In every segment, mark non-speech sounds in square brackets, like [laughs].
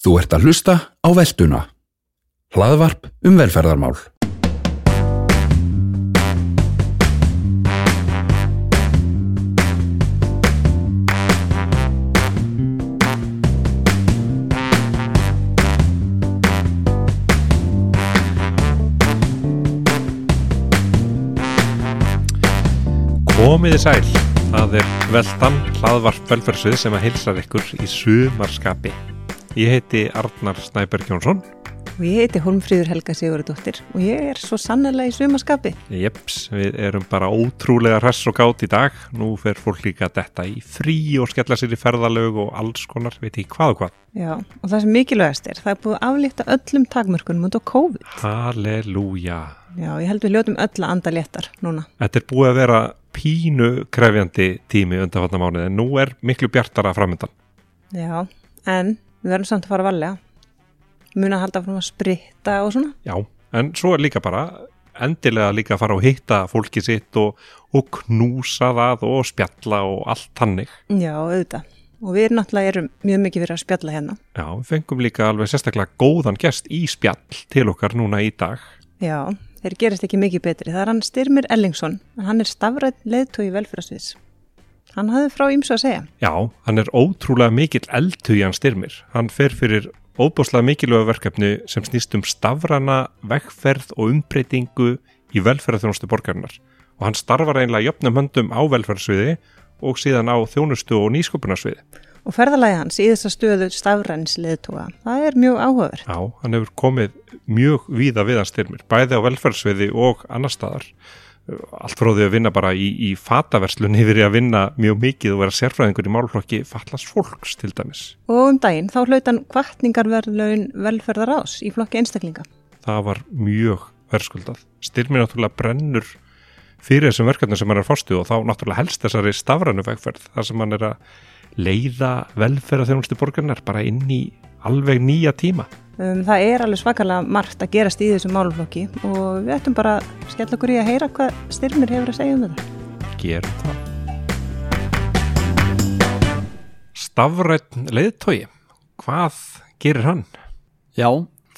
Þú ert að hlusta á velduna. Hlaðvarp um velferðarmál. Komiði sæl, það er veldan hlaðvarp velferðsvið sem að heilsar ykkur í sumarskapi. Ég heiti Arnar Snæberg Jónsson. Og ég heiti Holmfríður Helga Sigurðardóttir og ég er svo sannlega í sumaskapi. Jeps, við erum bara ótrúlega hress og gátt í dag. Nú fer fólk líka detta í frí og skella sér í ferðalög og alls konar, veit ég hvað og hvað. Já, og það sem mikilvægast er, það er búið að aflíkta öllum takmörkunum á COVID. Halleluja. Já, ég held við ljótum öll að anda léttar núna. Þetta er búið að vera pínu krefjandi tími undanfatna mánuði en nú er miklu bjartara framöndan. Já, en við verðum samt að fara varlega. Muna að halda frá að spritta og svona. Já, en svo er líka bara endilega líka að fara og hitta fólki sitt og, og knúsa það og spjalla og allt hannig. Já, auðvitað. Og við náttúrulega erum mjög mikið fyrir að spjalla hérna. Já, við fengum líka alveg sérstaklega góðan gest í spjall til okkar núna í dag. Já, þeir gerist ekki mikið betri. Það er hann Styrmir Ellingsson, hann er stafrætt leðtói velfyrasviðs. Hann hafði frá ímsu að segja. Já, hann er ótrúlega mikill eldhugjan styrmir. Hann fer fyrir óbúslega mikilvæga verkefni sem snýst um stafrana, vegferð og umbreytingu í velferðarþjónustu borgarinnar. Og hann starfar einlega jöfnum höndum á velferðarsviði og síðan á þjónustu og nýsköpunarsviði. Og ferðalagi hans í þessa stöðu stafræns leðtóa, það er mjög áhugaverð. Já, hann hefur komið mjög víða við hans styrmir, bæði á velferðarsviði og annar staðar allt frá því að vinna bara í, í fataverslun yfir að vinna mjög mikið og vera sérfræðingur í málflokki fallast fólks til dæmis. Og um daginn þá hlautan kvartningarverðlaun velferðar ás í flokki einstaklinga. Það var mjög verðskuldað. Styrmi náttúrulega brennur fyrir þessum verkefnum sem hann er fórstuð og þá náttúrulega helst þessari stafrannu vegferð þar sem hann er að leiða velferðarþjónustu borgarnar bara inn í alveg nýja tíma. Um, það er alveg svakalega margt að gerast í þessum máluflokki og við ættum bara að skella okkur í að heyra hvað styrmir hefur að segja um þetta. Gerum það. Stafrætt leiðtói, hvað gerir hann? Já,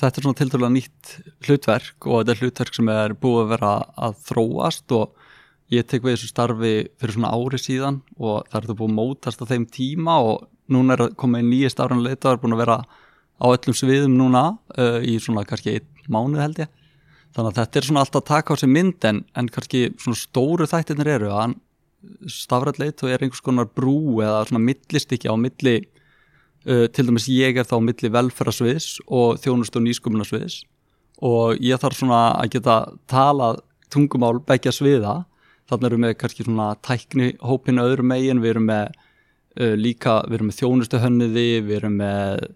þetta er svona tildulega nýtt hlutverk og þetta er hlutverk sem er búið að vera að þróast og ég tek við þessu starfi fyrir svona ári síðan og það er þetta búið að mótast á þeim tíma og núna er komið nýjist áran leiðtói búin að vera á öllum sviðum núna uh, í svona kannski einn mánu held ég. Þannig að þetta er svona alltaf að taka á sig mynd en, en kannski svona stóru þættinir eru að stafræðleit og er einhvers konar brú eða svona millistikki á milli uh, til dæmis ég er þá á milli velferðarsviðs og þjónust og nýsköpunarsviðs. Og ég þarf svona að geta talað tungumál begja sviða. Þannig erum við kannski svona tækni hópinu öðrum megin, við erum með uh, líka, við erum með þjónustu hönniði, við erum með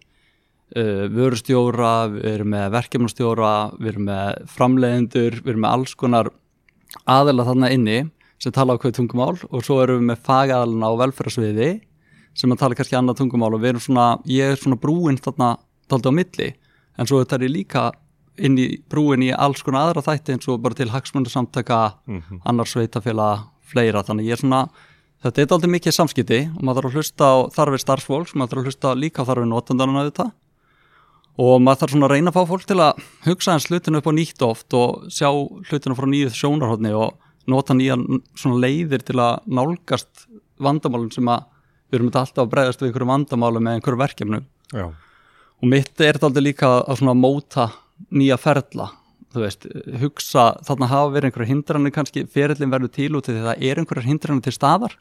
uh, vörustjóra, við erum með verkefnastjóra, við erum með framleiðendur, við erum með alls konar aðela þarna inni sem tala á hvað tungumál og svo erum við með fagaðalina á velferðarsviði sem að tala kannski annað tungumál og við erum svona, ég er svona brúinn þarna taldi á milli. En svo þetta er líka inn í brúin í alls konar aðra þætti eins og bara til hagsmunarsamtaka, mm -hmm. annars sveitafélag, fleira. Þannig ég er svona Þetta er aldrei mikið samskipti og maður þarf að hlusta á þarfir starfsfólks, maður þarf að hlusta líka á þarfir notandarinn auðvitað og maður þarf svona að reyna að fá fólk til að hugsa hans hlutinu upp á nýtt oft og sjá hlutinu frá nýjuð sjónarhóttni og nota nýja svona leiðir til að nálgast vandamálum sem að við erum alltaf að bregðast við einhverju vandamálu með einhverju verkefnu Já. og mitt er þetta aldrei líka að svona móta nýja ferla þú veist, hugsa, þarna hafa verið einhverju hindranir kannski, ferillin verður til út því það er einhverjar hindranir til staðar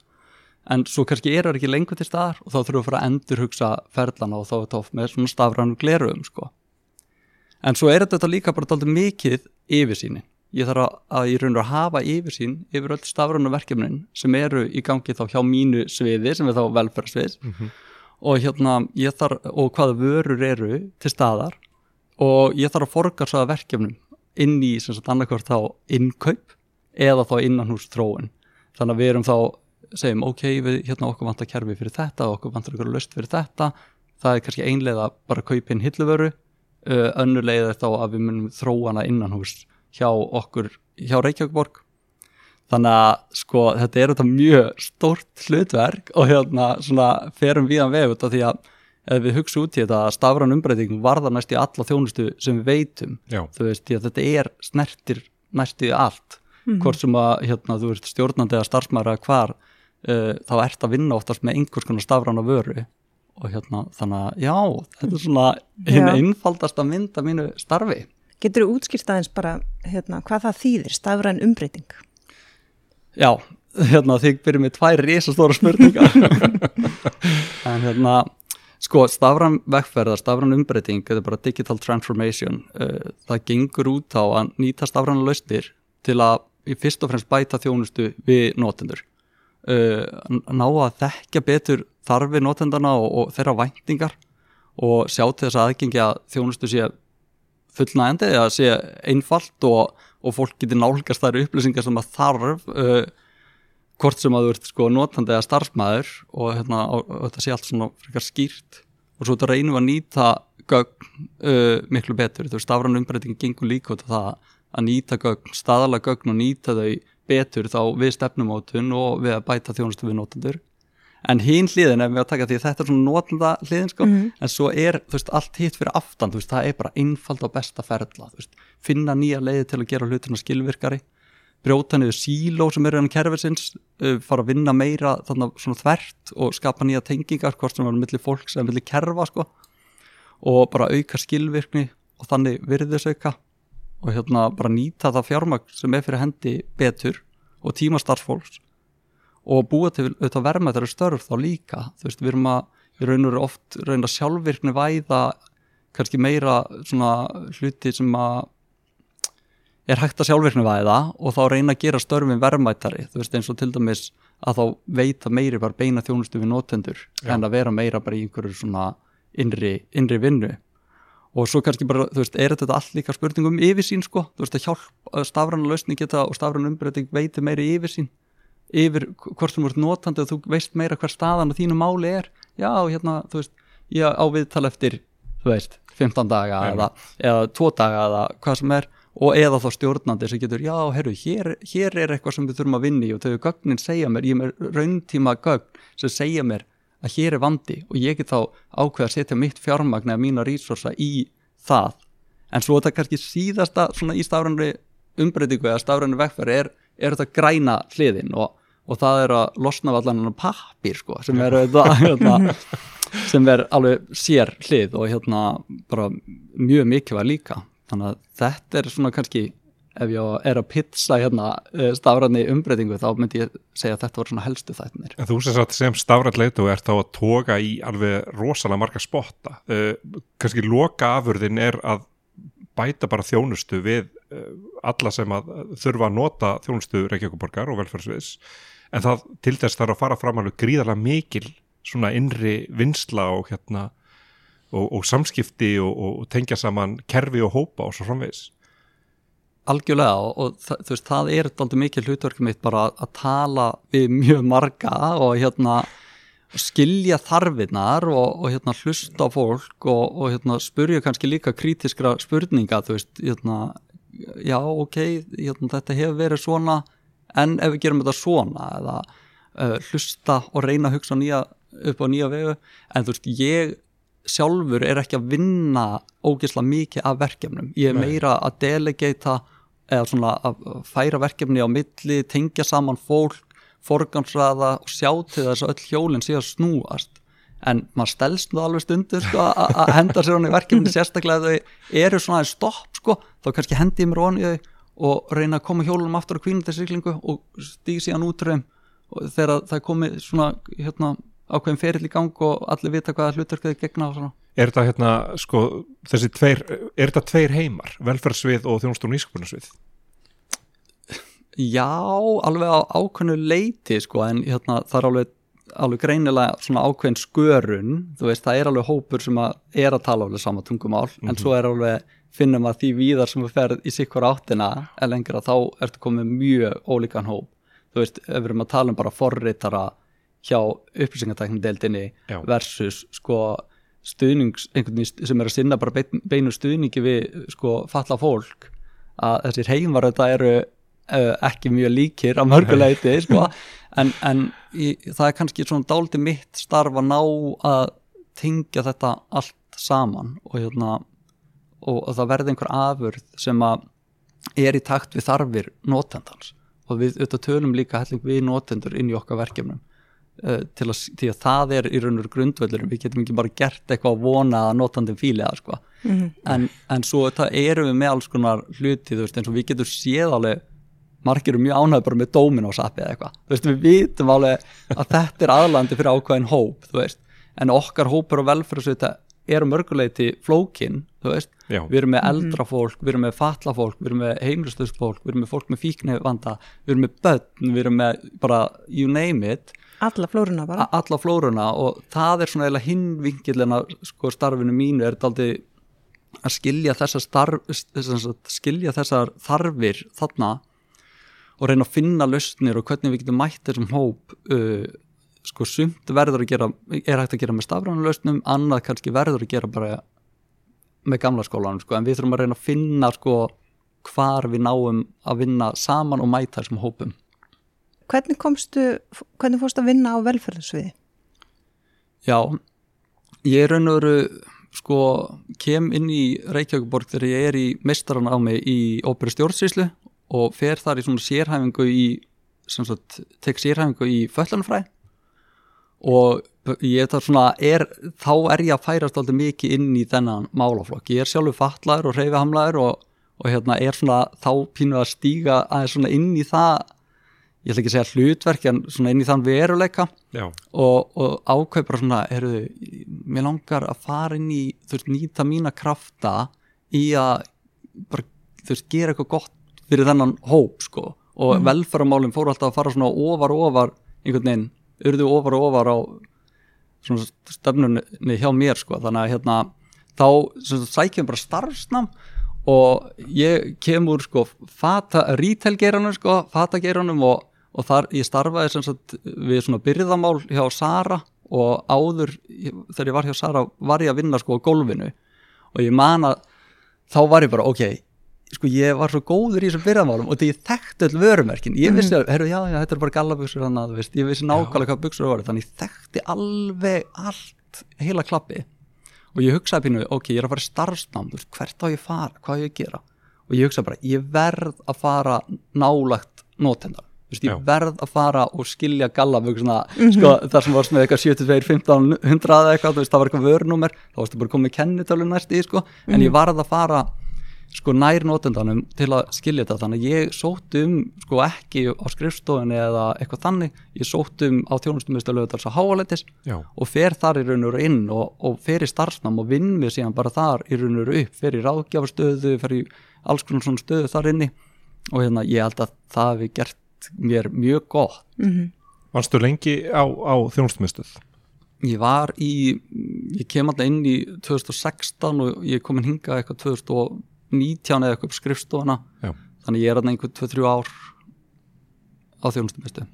en svo kannski er það ekki lengur til staðar og þá þurfum við að fara að endur hugsa ferlana og þá er oft með svona stafrannu gleruðum sko. en svo er þetta líka bara alltaf mikið yfirsýni ég þarf að, að ég raunir að hafa yfirsýn yfir öll stafrannu verkefnin sem eru í gangi þá hjá mínu sviði sem er þá velferðsvið mm -hmm. og hérna ég þarf og hvaða vörur eru til staðar og ég þarf að forgarsaða verkefnum inn í sem sagt annarkvært þá innkaup eða þá innan hús þróun þannig að við erum þá segjum ok, við hérna okkur vantar kerfi fyrir þetta okkur vantar okkur löst fyrir þetta. Það er kannski einlega að bara kaupa inn hilluvöru. Uh, önnulega þá að við munum þróana innan hús hjá okkur, hjá Reykjavíkborg þannig að sko þetta er þetta mjög stórt hlutverk og hérna svona ferum við að vefa þetta því að ef við hugsa út í þetta að stafran umbreyting varða næst í alla þjónustu sem við veitum Já, þú veist, því að þetta er snertir næstu í allt. Hvort sem að hérna, þú veist, stjórnandi eða starfsmæður eða hvar uh, þá ert að vinna oftast með einhvers konar stafran á vöru. Og hérna, þannig að já, þetta er svona hinn Já. einfaldasta mynd af mínu starfi. Getur þú útskýrt aðeins bara hérna, hvað það þýðir, stafræn umbreyting? Já, hérna þig byrjum með tvær risastóra spurningar. [laughs] En hérna sko stafran vegferðar, stafran umbreyting þetta er bara digital transformation. Uh, það gengur út á að nýta stafran lausnir til að í fyrst og fremst bæta þjónustu við notendur. uh, ná að þekka betur þarfi notendana og, og þeirra væntingar og sjá til þess að aðgengi að þjónustu sé fullnægandi eða sé einfalt og, og fólk getur nálgast þær upplýsingar sem að þarf uh, hvort sem að þú ert sko notandi eða starfsmæður og, hérna, og, þetta sé allt svona frekar skýrt. Og svo reynum við að nýta gögn uh, miklu betur, þú veist, stafran umbreytingin gengur líka út af það að nýta gögn, staðala gögn og nýta þau betur þá við stefnumótun og við að bæta þjónustu við notendur. En hinn hliðin ef við að taka því að þetta er svona notenda hliðin sko, en svo er þú veist, allt hitt fyrir aftan, þú veist, það er bara einfald og besta ferla, þú veist, finna nýja leiði til að gera hlutina skilvirkari brjóta niður síló sem eru hann kerfisins uh, fara að vinna meira þannig svona þvert og skapa nýja tengingar hvort sem er millir fólks eða millir kerfa sko. Og bara auka skilvirkni og þannig virðisauka og hérna bara nýta það fjármagn sem er fyrir hendi betur og tíma starfsfólks og búa til auðvitað verma þeirra störf þá líka. Þú veist, við erum að, við raunur oft raun að sjálfvirkni væða kannski meira svona hluti sem að er hægt að sjálfvirkni væða og þá reyna að gera störfin verðmættari, þú veist eins og til dæmis að þá veita meiri bara beina þjónustu við notendur Já. en að vera meira bara í einhverju svona innri, innri vinnu og svo kannski bara, þú veist, er þetta allt líka spurningum yfirsýn sko, þú veist að hjálp að stafræna lausni geta og stafræna umbreyting veiti meiri yfirsýn yfir hvort þú ert notandi og þú veist meira hver staðan og þínu máli er já, hérna, þú veist, ég á viðtal eftir þú veist, 15 daga Já. eða, eða 2 daga eða hvað sem er og eða þá stjórnandi sem getur, já, herru, hér, hér er eitthvað sem við þurfum að vinna í og þau gögnin segja mér, ég er rauntíma gögn sem segja mér að hér er vandi og ég get þá ákveð að setja mitt fjármagn eða mína resursa í það. En svo þetta kannski síðasta svona í stafrænri umbreytingu eða stafrænri vegferð er, er þetta græna hliðin og, og það er að losna allan pappir sko sem er [laughs] hérna, sem er alveg sér hlið og hérna bara mjög mikilvæg líka. Þannig að þetta er svona kannski ef ég er að pizza hérna stafræðni umbreytingu þá myndi ég segja að þetta var svona helstu þættinir En þú sem, sagt sem stafrætt leitu ert þá að toga í alveg rosalega marga spotta. Uh, kannski loka afurðin er að bæta bara þjónustu við uh, alla sem að þurfa að nota þjónustu Reykjavíkuborgar og velferðsviðs. En það til þess þarf að fara fram alveg gríðarlega mikil svona innri vinsla og hérna og, og samskipti og, og tengja saman kerfi og hópa og svo framvegis. Algjörlega og, og þú veist, það er aldrei mikið hlutverkum mitt bara að, tala við mjög marga og hérna skilja þarfinnar og, og hérna hlusta fólk og, og hérna spurja kannski líka krítiskra spurninga, þú veist, hérna já, ok, hérna, þetta hefur verið svona en ef við gerum þetta svona eða uh, hlusta og reyna að hugsa nýja, upp á nýja vegu en þú veist, ég sjálfur er ekki að vinna ógeðslega mikið af verkefnum, ég er meira að delegata eða svona að færa verkefni á milli, tengja saman fólk forgansraða og sjá til þess að öll hjólinn sé að snúast. En maður stelst nú alveg stundu sko, að að henda sér hann í verkefni sérstaklega ef þau eru svona aðeins stopp sko, þá kannski hendi ég mér í þau og reyna að koma hjólunum aftur á kvínundisryklingu og stígi síðan út og þegar það komið svona hérna, ákveðin ferill í gang og allir vita hvaða hlutverk þau gegna og svona Er þetta hérna, sko, þessi tveir, er þetta tveir heimar, velferðsvið og þjónustu og nýsköpunarsvið? Já, alveg á ákveðnu leiti sko, en hérna, það er alveg, alveg greinilega svona ákveðin skörun þú veist, það er alveg hópur sem að er að tala alveg sama tungumál, en svo er alveg finnum að því víðar sem við ferð í sikkur áttina en lengra þá ertu komið mjög ólíkan hóp þú veist, ef við erum að tala um bara forritara hjá upplýsingatæknindeildinni Já. versus sko stuðnings, einhvern veginn sem er að sinna bara bein- beinu stuðningi við sko falla fólk að þessir heimar þetta eru uh, ekki mjög líkir að mörguleiti sko, [laughs] en, en í, það er kannski svona dálítið mitt starf að ná að tengja þetta allt saman og hérna og, og það verði einhver afurð sem að er í takt við þarfir notendans og við auðvitað tölum líka helling við notendur inn í okkar verkefnum til að, til að það er í raun og grundvöldurum, við getum ekki bara gert eitthvað að vona að notandin fíli það sko. en, en svo þetta erum við með alls konar hluti, þú veist, eins og við getum séð alveg margir eru mjög ánægð bara með dómin á sappi eða eitthvað, þú veist, við vitum alveg að þetta er aðlandi fyrir ákvæðin hóp, þú veist, en okkar hópur og velferðsvita eru mörguleiti flókin, þú veist, Já. við erum með eldra fólk, við erum með fatla fólk, við erum með heimlistöðs fólk, við erum með fólk með fíkni vanda, við erum með börn, við erum með bara you name it, Alla flóruna bara. alla flóruna og það er svona eiginlega hinn vinkilina sko starfinu mínu er daldi að skilja þessar starf, skilja þessar þarfir þarna og reyna að finna lausnir og hvernig við getum mætt þessum hóp uh, sko sumt verður að gera er hægt að gera með stafrænu lausnum annað kannski verður að gera bara með gamla skólanum sko en við þurfum að reyna að finna sko hvar við náum að vinna saman og mæta þessum hópum Hvernig komstu, hvernig fórstu að vinna á velferðarsviði? Já, ég er raun og veru sko kem inn í Reykjavíkuborg þegar ég er í meistaran á mig í óperu stjórnsýslu og fer þar í svona sérhæfingu í sem sagt, tek sérhæfingu í föllanfræ og ég þar svona er, þá er ég að færast alltaf mikið inn í þennan málaflokk ég er sjálfur fatlaður og reyfihamlaður og, og hérna er svona þá pínu að stíga aðeins svona inn í það ég ætla ekki að segja hlutverk en svona inn í þann veruleika. Já, og, og ákveð bara svona, heyrðu, mér langar að fara inn í, þú veist, nýta mína krafta í að bara, þú veist, gera eitthvað gott fyrir þennan hóp, sko. Og mm. velferðarmálinn fóru alltaf að fara svona ofar og ofar einhvern veginn, urðu ofar og ofar á svona stefnunni hjá mér, sko, þannig að hérna þá sagt, sækjum bara starfsnam og ég kemur sko fata, retail-geiranum sko, fata-geiranum og, og þar ég starfaði sem sagt við svona byrðamál hjá Sara og áður þegar ég var hjá Sara var ég að vinna sko á gólfinu. Og ég man að þá var ég bara ok, sko ég var svo góður í þessum byrðamálum og því ég þekkti öll vörumerkin. Ég vissi að, herru já, já, þetta er bara gallabuxur hann að, veist, ég vissi nákvæmlega hvað buxur það voru þannig ég þekkti alveg allt heila klappi. Og ég hugsaði pínu, ok, ég er að fara starfsnám þú hvert á ég fara, hvað á ég að gera? Og ég hugsaði bara, ég verð að fara nálagt notendar þú veist, ég verð að fara og skilja gallabuxuna, sko, þar sem varst með eitthvað 72, 15, 100 eða eitthvað, veist, það var eitthvað vörnúmer, þá varstu bara komið kennitölu næst í, sko, en ég varð að fara sko nær notendanum til að skilja þetta þannig að ég sótt um sko ekki á skrifstofunni eða eitthvað þannig ég sótt um á þjónustumistöluðars á háalætis já, og fer þar í raun og inn og, og fer í starfsnám og vinn mér síðan bara þar í raun og upp, fer í ráðgjafarstöðu fer í alls konar svona stöðu þar inni. Og hérna ég held að það hefði gert mér mjög gott Mm Varstu lengi á, á þjónstumistuð? ég var í, ég kem alltaf inn í 2016 og ég kom inn hingað eitthvað 2019 eða eitthvað upp skrifstofuna Já. þannig ég er alltaf einhver 2-3 ár á þjónustumistu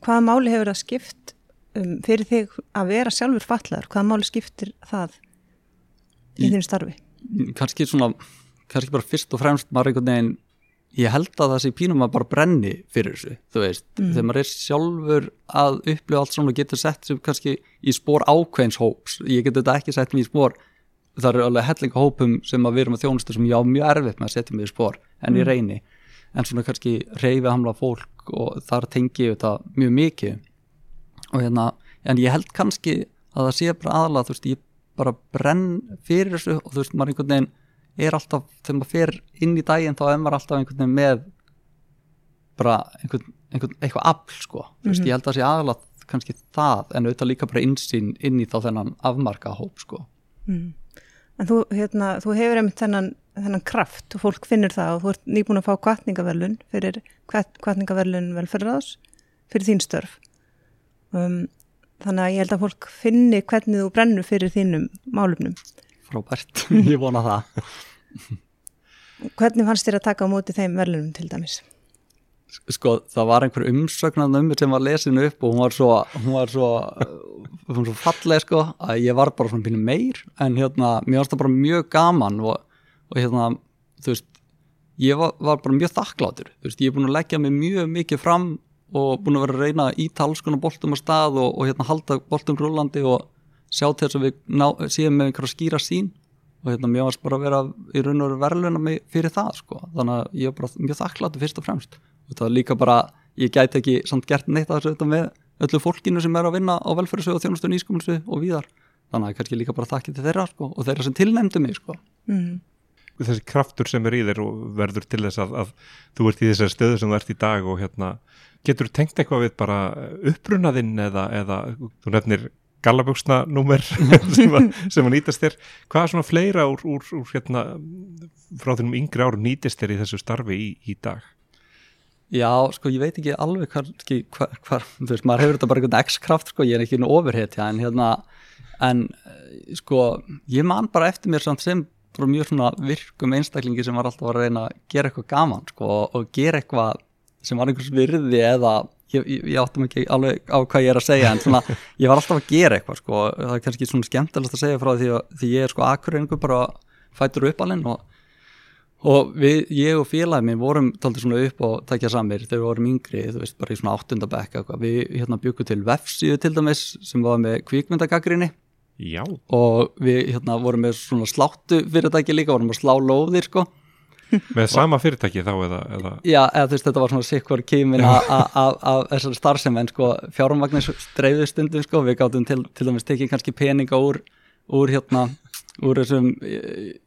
Hvaða máli hefur það skipt um, fyrir þig að vera sjálfur fatlaður? Hvaða máli skiptir það í, Í- þínu starfi? kannski svona, kannski bara fyrst og fremst maður einhvern veginn ég held að það sé pínum að bara brenni fyrir þessu þú veist, þegar maður er sjálfur að upplifa allt svona og getur sett sem kannski í spór ákveðins hóps. Ég getur þetta ekki sett mér í spór það eru alveg hellinga hópum sem að við erum að þjónustu sem ég á mjög erfitt með að setja mig í spór en ég reyni, en svona kannski reyfi hamla fólk og þar tengi ég þetta mjög mikið. Og hérna, en ég held kannski að það sé bara aðalega, þú veist, ég bara brenn fyrir þessu og þú veist, maður einhvern veginn er alltaf, þegar maður fer inn í daginn þá er maður alltaf einhvern veginn með bara einhvern, einhvern eitthvað afl, sko, þú veist, ég held að það sé aðalega kannski það, en auðvitað líka bara insýn inn í þá þennan afmarka hóp, sko Mm. En þú, hérna, þú hefur einmitt þennan, þennan kraft og fólk finnur það og þú ert nýbúin að fá kvartningaverlun fyrir kvartningaverlun velferðaðs fyrir þín störf. Um, þannig að ég held að fólk finni hvernig þú brennur fyrir þínum málumnum. Frábært, [laughs] ég vona það. Hvernig fannst þér að taka á móti þeim verlunum til dæmis? sko, það var einhver umsögnan um mig sem var lesin upp og hún var svo hún var svo, hún var svo falleg sko, að ég var bara svona pínu meir. En hérna, mér varst það bara mjög gaman og, og hérna, þú veist ég var, var bara mjög þakklátur þú veist, ég er búin að leggja mig mjög mikið fram og búin að vera að reyna að íta alls konar boltum á stað og, og hérna halda boltum grúlandi og sjá til þess að við ná, séum með einhverja skýra sín og hérna mér varst bara að vera í raun og veru verðluna fyrir það sko. Þannig að ég er bara mjög þakkláttu fyrst og fremst. Og það er líka bara, ég gæti ekki samt gert neitt að þessu með öllu fólkinu sem er að vinna á velferðsögu og þjónustu nýskumunsu og víðar. Þannig að kannski líka bara þakki til þeirra sko og þeirra sem tilnæmdu mig sko. Mm. þessi kraftur sem er í þér og verður til þess að, að þú ert í þessari stöðu sem þú ert í dag og hérna getur þú tengt eitthvað við bara upprunaðinn eða, eða þú nefnir gallabjóksna númer [laughs] sem, sem að nýtast þér. Hvað er svona fleira úr, úr, úr hérna frá þennum yngri árum nýtist þér í þessu starfi í, í dag? Já, sko, ég veit ekki alveg hvar, hvar, hvar þú veist, maður hefur þetta bara einhvern x-kraft, sko, ég er ekki einu ofurhetja, en hérna, en, sko, ég man bara eftir mér samt sem bara mjög svona virkum einstaklingi sem var alltaf að reyna að gera eitthvað gaman, sko, og gera eitthvað sem var einhvers virði eða, ég, ég, ég áttum ekki alveg á hvað ég er að segja, en svona, ég var alltaf að gera eitthvað, sko, það er kannski svona skemmtilegast að segja frá því að því ég er, sko, akkur einhver bara fætur upp alveg og og við, ég og félagið minn vorum taldið svona upp og takja samir þegar við vorum yngri, þú veist, bara í svona áttundabekka við hérna byggum til vefsíðu til dæmis sem var með kvíkmyndagagrinni Já. og við hérna vorum með svona sláttu fyrirtæki líka, vorum að slá lóðir sko með sama fyrirtæki þá eða, eða... Já, eða þú veist, þetta var svona sikkur kímin af þessari starfsemi en sko fjármagnis dreifðu stundum sko, við gáttum til, til dæmis tekið kannski peninga úr, úr hérna úr þessum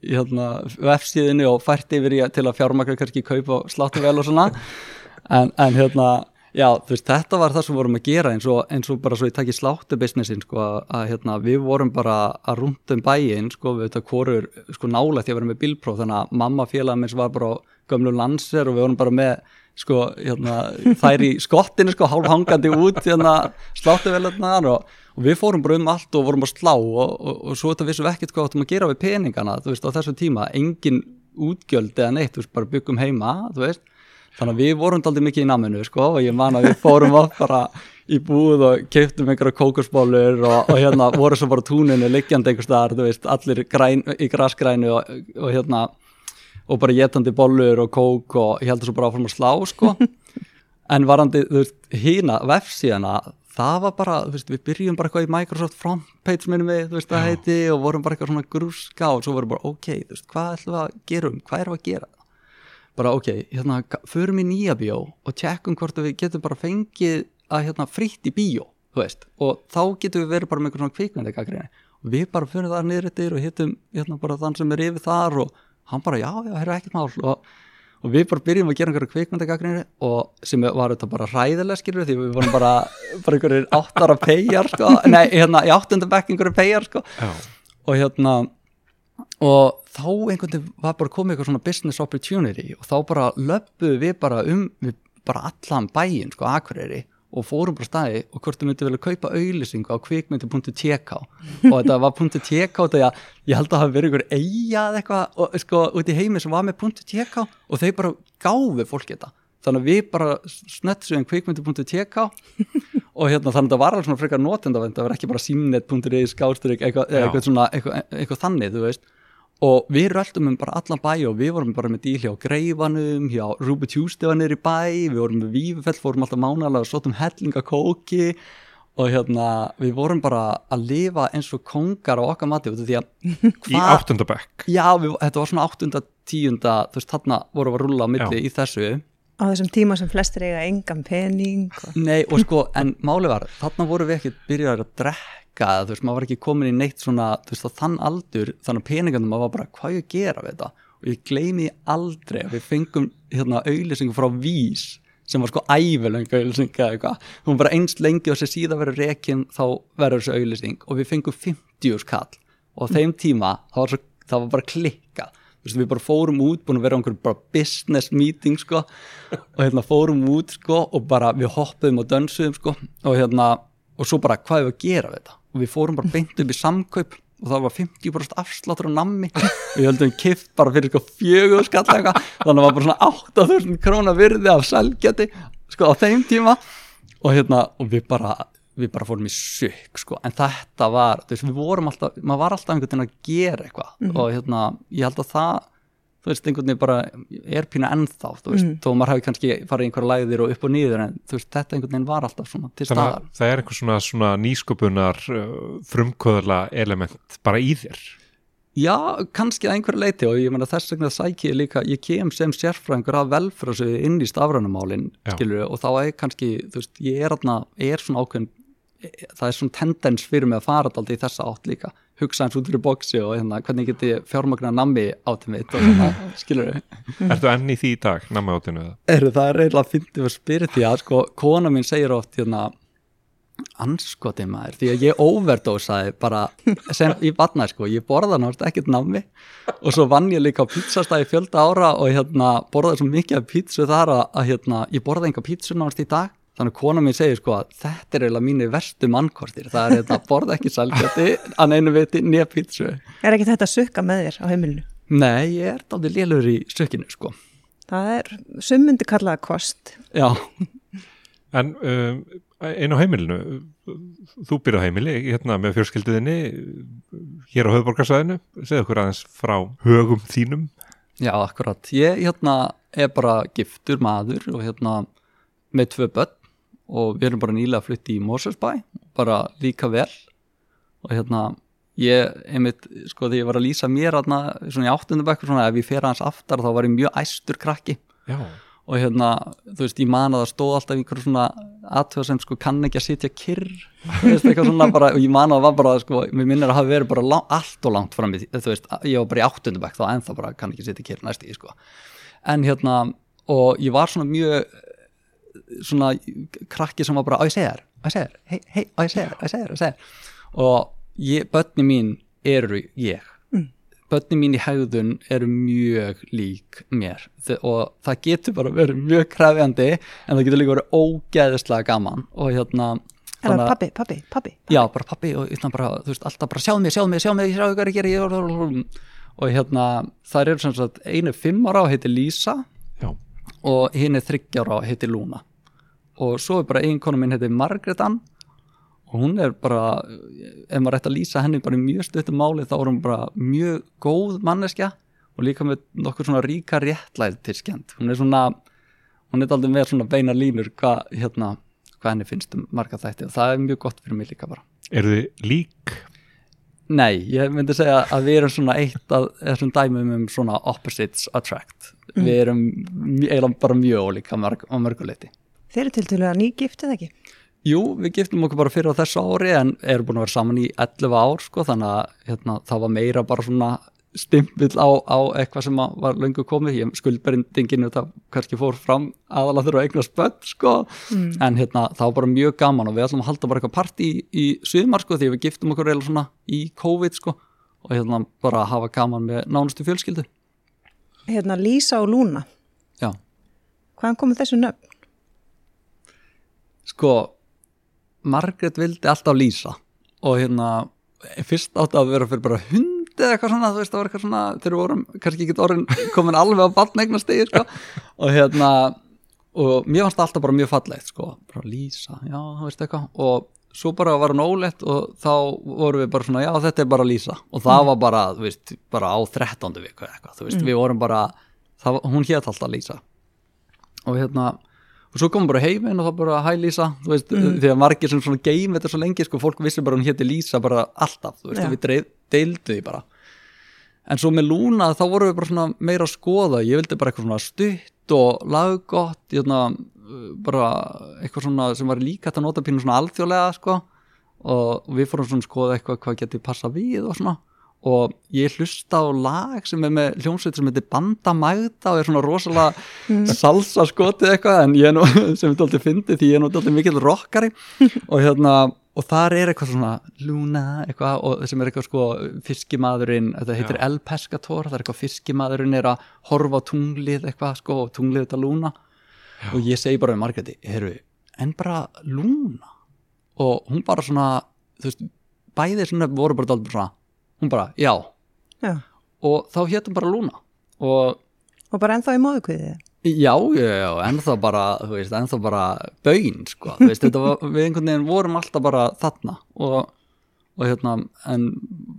hérna, vefsíðinu og fært yfir í til að fjármakra kannski kaupa sláttu vel og svona. En, en hérna, já, þú veist, þetta var það sem vorum að gera eins og, eins og bara svo ég takk í sláttu businessin, sko, að, hérna, við vorum bara að rundum bæinn, sko, við þetta hvorur, sko, nálægt ég að vera með bílpróf, þannig að mamma félagum eins var bara á gömlu landser og við vorum bara með sko, hérna, þær í skottinu sko, hálf hangandi út hérna, sláttuvelarnar og, og við fórum bara um allt og vorum að slá og, og, svo þetta vissum við ekkert hvað áttum að gera við peningana, þú veist, á þessum tíma engin útgjöld eða neitt, þú veist, bara byggum heima, þú veist þannig að við vorum aldrei mikið í naminu, sko og ég man að við fórum oft bara í búð og keiptum einhverja kókusbólur og, og hérna voru svo bara túninu liggjandi einhver staðar, þú veist, allir græn, í graskrænu og, og hérna og bara getandi bollur og kók og ég heldur svo bara áfram að slá sko. En varandi, þú veist, hína vefsíðana, það var bara þú veist, við byrjum bara eitthvað í Microsoft frontpage minnum við, þú veist, það heiti og vorum bara eitthvað svona grúska og svo vorum bara ok, þú veist, hvað ætlum við að gera um, hvað erum við að gera bara ok, hérna, förum í nýja bíó og tjekkum hvort við getum bara fengið að hérna fritt í bíó þú veist, og þá getum við verið bara með eitthvað svona kvikmyndegagriðni og við bara fyrir það niður og hittum hérna bara þann sem er yfir þar og hann bara já, já, það er ekkert mál. Og, og við bara byrjum að gera einhverju kvikmyndagagnir og sem var þetta bara ræðilega skilur því við vorum bara, [laughs] bara einhverjir áttara pegar sko, nei, hérna, í áttundabekk einhverju pegar sko. Já. og hérna og þá einhvern veginn var bara komið eitthvað svona business opportunity og þá bara löpuðu við bara um við bara allan bæinn sko, Akureyri og fórum bara staði og hvort þú myndi velja kaupa auðlýsingu á kvikmyndi.tk [laughs] og þetta var .tk og þetta ég held að það hafi verið einhver eiga eða eitthvað og sko út í heimi sem var með .tk og þeir bara gáfi fólk þetta. Þannig að við bara snettsum kvikmyndi.tk og hérna þannig að það var alveg svona frekar notendavend það var ekki bara simnet.is skástrík eitthvað, eitthvað, svona, eitthvað, eitthvað þannig þú veist. Og við röldum um bara allan bæ og við vorum bara með díl hjá Greifanum, hjá Ruby Tuesday var nýri bæ, við vorum með Vífell, fórum alltaf mánalega og svotum hellingakóki. Og hérna við vorum bara að lifa eins og kongar á okkar mati því að [laughs] í áttundabekk já, við, þetta var svona áttunda, tíunda þú veist, þarna vorum við að rulla Já. í þessu á þessum tíma sem flestir eiga engan pening og... Nei, og sko, en máli var þarna vorum við ekki byrjaði að drekka þú veist, maður var ekki komin í neitt svona þú veist, á þann aldur, þannig að peningandum maður var bara, hvað ég gera við þetta? Og ég gleymi aldrei að við fengum hérna auðlýsingu frá Vís sem var sko ævilöngu auðlýsing eða eitthvað, hún bara eins lengi og sér síðan verður rekin þá verður þessu auðlýsing og við fengum 50 skall. Og á þeim tíma, það var, svo, það var bara klikkað Veist, við bara fórum út, búin að vera á einhverjum business meeting, sko, og hérna fórum út, sko, og bara við hoppuðum og dönsuðum, sko, og hérna, og svo bara, hvað er við að gera við þetta? Og við fórum bara beint upp í samkaup og það var 50% afsláttur á nammi. Ég höldum kipt bara fyrir sko fjögur skall eitthvað, þannig að það var bara svona 8000 krónar virði af selgjati, sko, á þeim tíma, og hérna, og við bara, við bara fórum í sykk sko, en þetta var, þú veist, við vorum alltaf maður var alltaf einhvern veginn að gera eitthvað og hérna, ég held að það þú veist, einhvern veginn bara er pínu ennþá, þú veist, Mm. þó maður hafi kannski farið einhverja lægðir og upp og niður en þú veist, þetta einhvern veginn var alltaf svona til staðar að það er einhver svona, svona nýsköpunar uh, frumkvöðla element bara í þér. Já, kannski að einhverju leiti og ég meina þess vegna sæki ég líka, ég kem sem sérfræðingur af velfræðsöðu inn í stafrænumálin Já. skilur og þá er kannski, þú veist, ég er aðna, er svona ákveðin, það er svona tendens fyrir mig að fara alltaf í þessa átt líka, hugsa eins út fyrir bóksi og hérna, hvernig get ég fjármagna nammi áttum mitt og svona, [laughs] skilur Ertu enn í því í dag, namma átinu eða? er það eiginlega fyndið fyrir spirit því að sko, kona mín segir oft hérna, anskoti maður því að ég overdósaði bara sem í batna sko, ég borða náttúrulega ekkert nammi. Og svo vann ég líka á pizzastæði fjölda ára og hérna borðaði svo mikið af pizzu þar að, að hérna, ég borðaði enga pizzu náttúrulega í dag þannig að kona mín segir sko að þetta er eiginlega mínu verstu mannkostir, það er þetta borða ekki salgjöti að einu viti nýja pizzu Er ekki þetta að sukka með þér á heimilinu? Nei, ég er dálítið lélur í sökinu sko Það er sumundi kallaða kost. Já, En um, einn á heimilinu, þú byrjað heimili hérna með fjölskylduðinni hér á höfuborgarsæðinu, segðu okkur aðeins frá högum þínum. Já, akkurat. Ég hérna er bara giftur maður og hérna með tvö börn og við erum bara nýlega að flytti í Moselsbæ, bara líka vel. Og hérna ég, einmitt, sko þegar ég var að lýsa mér hérna, svona í áttundabækkur svona ef ég fer hans aftar þá var ég mjög æstur krakki. Já. og hérna, þú veist, ég man að það stóð alltaf einhverjum svona aðtöða sem sko kann ekki að sitja kyrr þú veist, eitthvað svona bara, og ég man að það var bara sko, mér minnir að hafa verið bara lang, allt og langt fram í, því, þú veist, ég var bara í áttundabæk þá ennþá bara kann ekki sitja kyrr næst í, sko. En hérna, og ég var svona mjög svona krakki sem var bara, á ég segja þér, á ég segja þér hei, hei, á ég segja þér, á ég segja þér, á ég segja þér. Og ég, börni mín eru ég. Börni mín í hegðun eru mjög lík mér. Þe- og það getur bara verið mjög krefjandi en það getur líka verið ógeðislega gaman. Og hérna Er það pappi, pappi, pappi? já, bara pappi og hérna bara, þú veist, alltaf bara sjáðu mig, sjáðu mig, sjáðu mig, sjáðu hvað að gera ég, og hérna, það eru sem sagt einu fimm ára og heitir Lísa. Já. Og hinn er þryggjára og heitir Lúna og svo er bara eiginkonu minn heitir Margrét Ann. Og hún er bara, ef maður ætti að lýsa henni bara í mjög stuttum máli þá er hún bara mjög góð manneskja og líka með nokkur svona ríka réttlæðtiskend hún er svona, hún er aldrei með svona beina línur hvað hérna, hvað henni finnst um marga þætti. Og það er mjög gott fyrir mig líka bara. Eru þið lík? Nei, ég myndi segja að við erum svona eitt af þessum dæmum um svona opposites attract. Við erum eiginlega bara mjög ólíka mörg, á mörguleiti Þeir eru til til að nýgiftið ekki? Jú, við giftum okkur bara fyrir á þessu ári en erum búin að vera saman í 11 ár sko, þannig að hérna, það var meira bara svona stimpill á, á eitthvað sem var löngu komið, ég skuldberindinginu það kannski fór fram aðalega þurfa að eigna spött sko, en hérna það var bara mjög gaman og við ætlum að halda bara eitthvað partí í, í sumar sko, því við giftum okkur eiginlega svona í COVID sko og hérna bara hafa gaman með nánustu fjölskyldu. Hérna Lísa og Lúna. Já, Hvaðan komið þessu nöfn? sko Margrét vildi alltaf lýsa og hérna fyrst átti að vera fyrir bara hund eða eitthvað svona, þú veist, það var eitthvað svona þegar við vorum kannski ekki orðin komin alveg á batnegna stegi, sko, og hérna og mér fannst það alltaf bara mjög fallegt sko, bara lýsa, já, þú veist eitthvað. Og svo bara var hún ólegt og þá vorum við bara svona, já, þetta er bara lýsa og það var bara, þú veist, bara á 13. viku eitthvað, þú veist, við vorum bara það, hún hét alltaf lýsa og hérna og svo komum bara heiminn og það bara hæ Lísa þú veist, því að margir sem svona geim þetta svo lengi sko, fólk vissi bara hún héti Lísa bara alltaf, þú veist, og við deildu því bara. En svo með Lúna þá vorum við bara svona meira að skoða ég vildi bara eitthvað svona stutt og laggott hérna, uh, bara eitthvað svona sem var líka að nota pínu svona alþjóðlega sko. Og við fórum svona að skoða eitthvað hvað geti passa við og svona og ég hlusta á lag sem er með hljómsveit sem heitir Banda Magda og er svona rosalega salsa skotið eitthvað en ég er nú [laughs] sem er dálítið fyndið því ég er nú dálítið mikill rockari. [laughs] Og hérna og þar er eitthvað svona Luna eitthvað og sem er eitthvað sko fiskimaðurinn, þetta heitir El Pescator það er eitthvað fiskimaðurinn er að horfa á tunglið eitthvað sko og tunglið þetta Luna. Og ég segi bara við Margreti, heru, en bara Luna? Og hún bara svona þú veist, bæði svona voru bara dálítið svona, hún bara, já Já. og þá hétum bara Luna og Og bara ennþá í móðukviðið? Já, já, já, ennþá bara, þú veist, ennþá bara bögin, sko, þú veist, þetta var, við einhvern veginn vorum alltaf bara þarna og, og hérna, en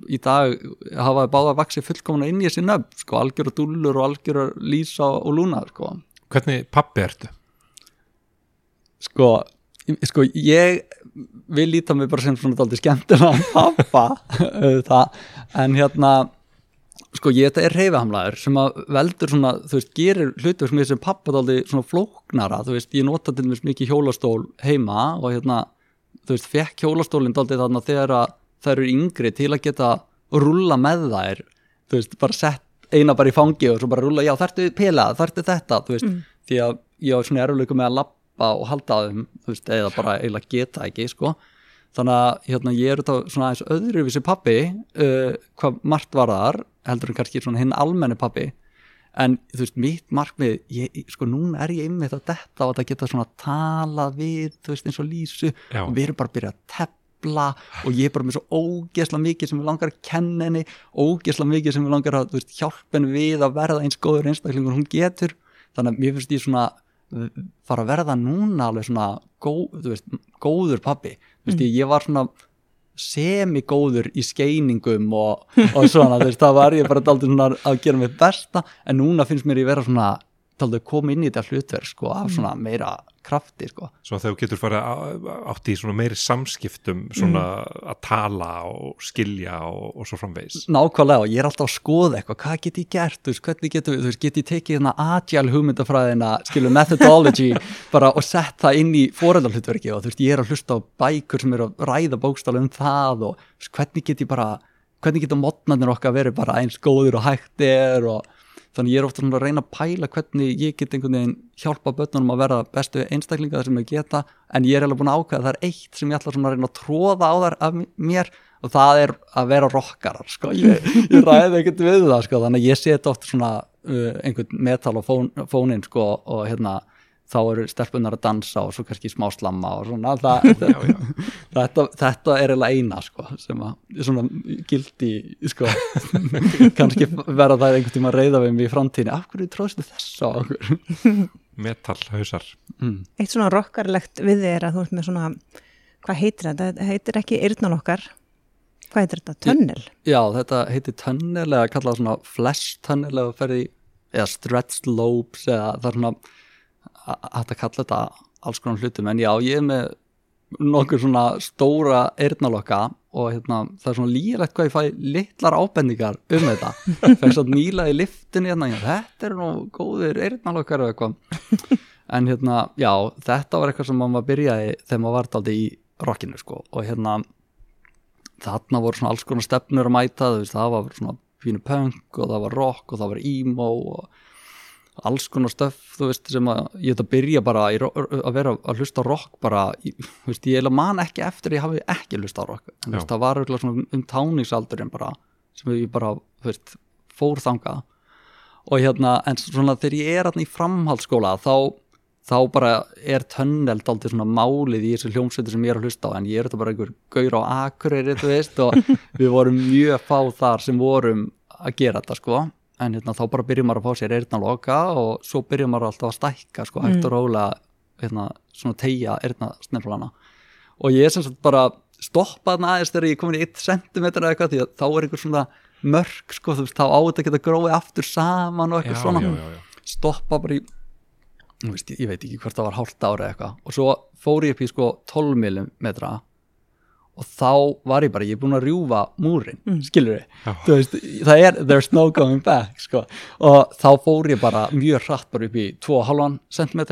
í dag hafa báða vaksið fullkomna inn í þessi nöfn, sko, algjöra dúllur og algjöra lísa og lúna, sko Hvernig pappi ertu? sko, sko ég vil líta mig bara sem svona dálítið skemmtilega [laughs] pappa það, en hérna sko ég þetta er reyfihamlaður sem að veldur svona, þú veist, gerir hlutur sem ég sem pappa dálítið svona flóknara. Þú veist, ég nota til dæmis mikið hjólastól heima og hérna, þú veist, fekk hjólastólinn dálítið þarna þegar að þær eru yngri til að geta rúlla með þær, þú veist, bara sett eina bara í fangi og svo bara rúlla, já þarftu pilað, þarftu þetta, þú veist. Því að ég á svona erfuleikum með að lappa og halda að þeim, þú veist, eða bara eiginlega geta ekki, sko. Þannig að hérna, ég er þetta svona aðeins öðruvísi pappi uh, hvað margt var þar heldur en kannski svona hinn almenni pappi en þú veist, mitt markmið ég, sko, núna er ég ymmið að detta og að geta svona tala við, þú veist, eins og lísu. Já. og við erum bara að byrja að tepla og ég er bara með svo ógesla mikið sem við langar að kenna henni ógesla mikið sem við langar að veist, hjálpa henni við að verða eins góður einstaklingur hún getur. Þannig að mér finnst ég svona fara að verða núna alveg svona góð, veist, góður pappi veist, ég, var svona semigóður í skeiningum og, og svona, veist, það var ég bara svona að gera mig besta en núna finnst mér ég vera svona að koma inn í þetta hlutverk, sko, af svona meira krafti, sko. Svo þegar þú getur farið á- átt í svona meiri samskiptum svona að tala og skilja og, og svo framvegis. Nákvæmlega og ég er alltaf að skoða eitthvað, hvað get ég gert, þú veist, hvernig getur, þú veist, get ég tekið hérna agile hugmyndafræðina, skilur [laughs] methodology bara og sett það inn í foreldarhlutverki og þú veist, ég er að hlusta á bækur sem eru að ræða bókstala um það og hvernig get ég bara, hvernig geta modnarnir okkar verið bara eins góður og hægt er og þannig ég er ofta svona að reyna að pæla hvernig ég get einhvern veginn hjálpa börnunum að vera bestu einstaklinga sem ég geta en ég er alveg búin að ákveða að það er eitt sem ég ætla svona að reyna að tróða á þar af mér og það er að vera rockarar sko. ég, ég ræði ekkert við það sko. þannig ég set oft svona uh, einhvern metal á fón, fónin sko, og hérna þá eru stelpunar að dansa og svo kannski smá slamma og svona það, [laughs] [laughs] þetta, þetta er eiginlega eina sko, sem að svona gildi sko, [laughs] kannski verða það einhvern tíma að reyða við mig í framtíðinni af hverju tróðstu þess á okkur metallhausar mm. Eitt svona rockarlegt við þið er að þú ert með svona, hvað heitir þetta? Þetta heitir ekki yrnal okkar. Hvað heitir þetta? Tunnel? Já, þetta heitir tunnel eða kallað svona flash tunnel eða ferði, eða stretched lobes eða það er svona hægt að kalla þetta alls konar hlutum. En já, ég er með nokkur svona stóra eyrnalokka og hérna, það er svona lírætt hvað ég fæ litlar ábendingar um þetta. Fæst að nýla í liftinni hérna, þetta eru nú góðir eyrnalokkar eða eitthvað. En hérna, já, þetta var eitthvað sem maður byrjaði þegar maður var daldi í rockinu sko. Og hérna þarna voru svona alls konar stefnur að mæta það var svona fínu punk og það var rock og það var emo og alls konar stöf þú veist sem að ég að byrja bara að vera að hlusta rock bara, þú veist, ég man ekki eftir ég hafi ekki hlusta rock. En veist, það var um táningsaldurinn bara sem ég bara, fór þangað. Og hérna, en svona þegar ég er í framhaldsskóla þá þá bara er tönnel daldið svona málið í þessu hljómsveitir sem ég er að hlusta á. En ég er þetta bara einhver gaur á akureyri þú veist og [laughs] við vorum mjög fá þar sem vorum að gera þetta sko en hérna, þá bara byrjum maður að fá sér eyrnaloka og svo byrjum maður alltaf að stækka sko, hægt og rólega hérna, svona tegja eyrnasneflana og ég er sem sagt bara stoppað aðeins þegar ég er komin í 1 cm eða eitthvað því að þá er einhver svona mörk sko, þú veist, þá á þetta að geta gróið aftur saman og eitthvað svona. já, já, já. stoppa bara í þú veist, ég veit ekki hvort það var hálft ára eitthvað. Og svo fór ég upp í sko 12 mm og þá var ég bara, ég er búin að rjúfa múrin, mm. skilur þú veist, það er, there's no going back sko. og þá fór ég bara mjög hratt bara upp í 2,5 cm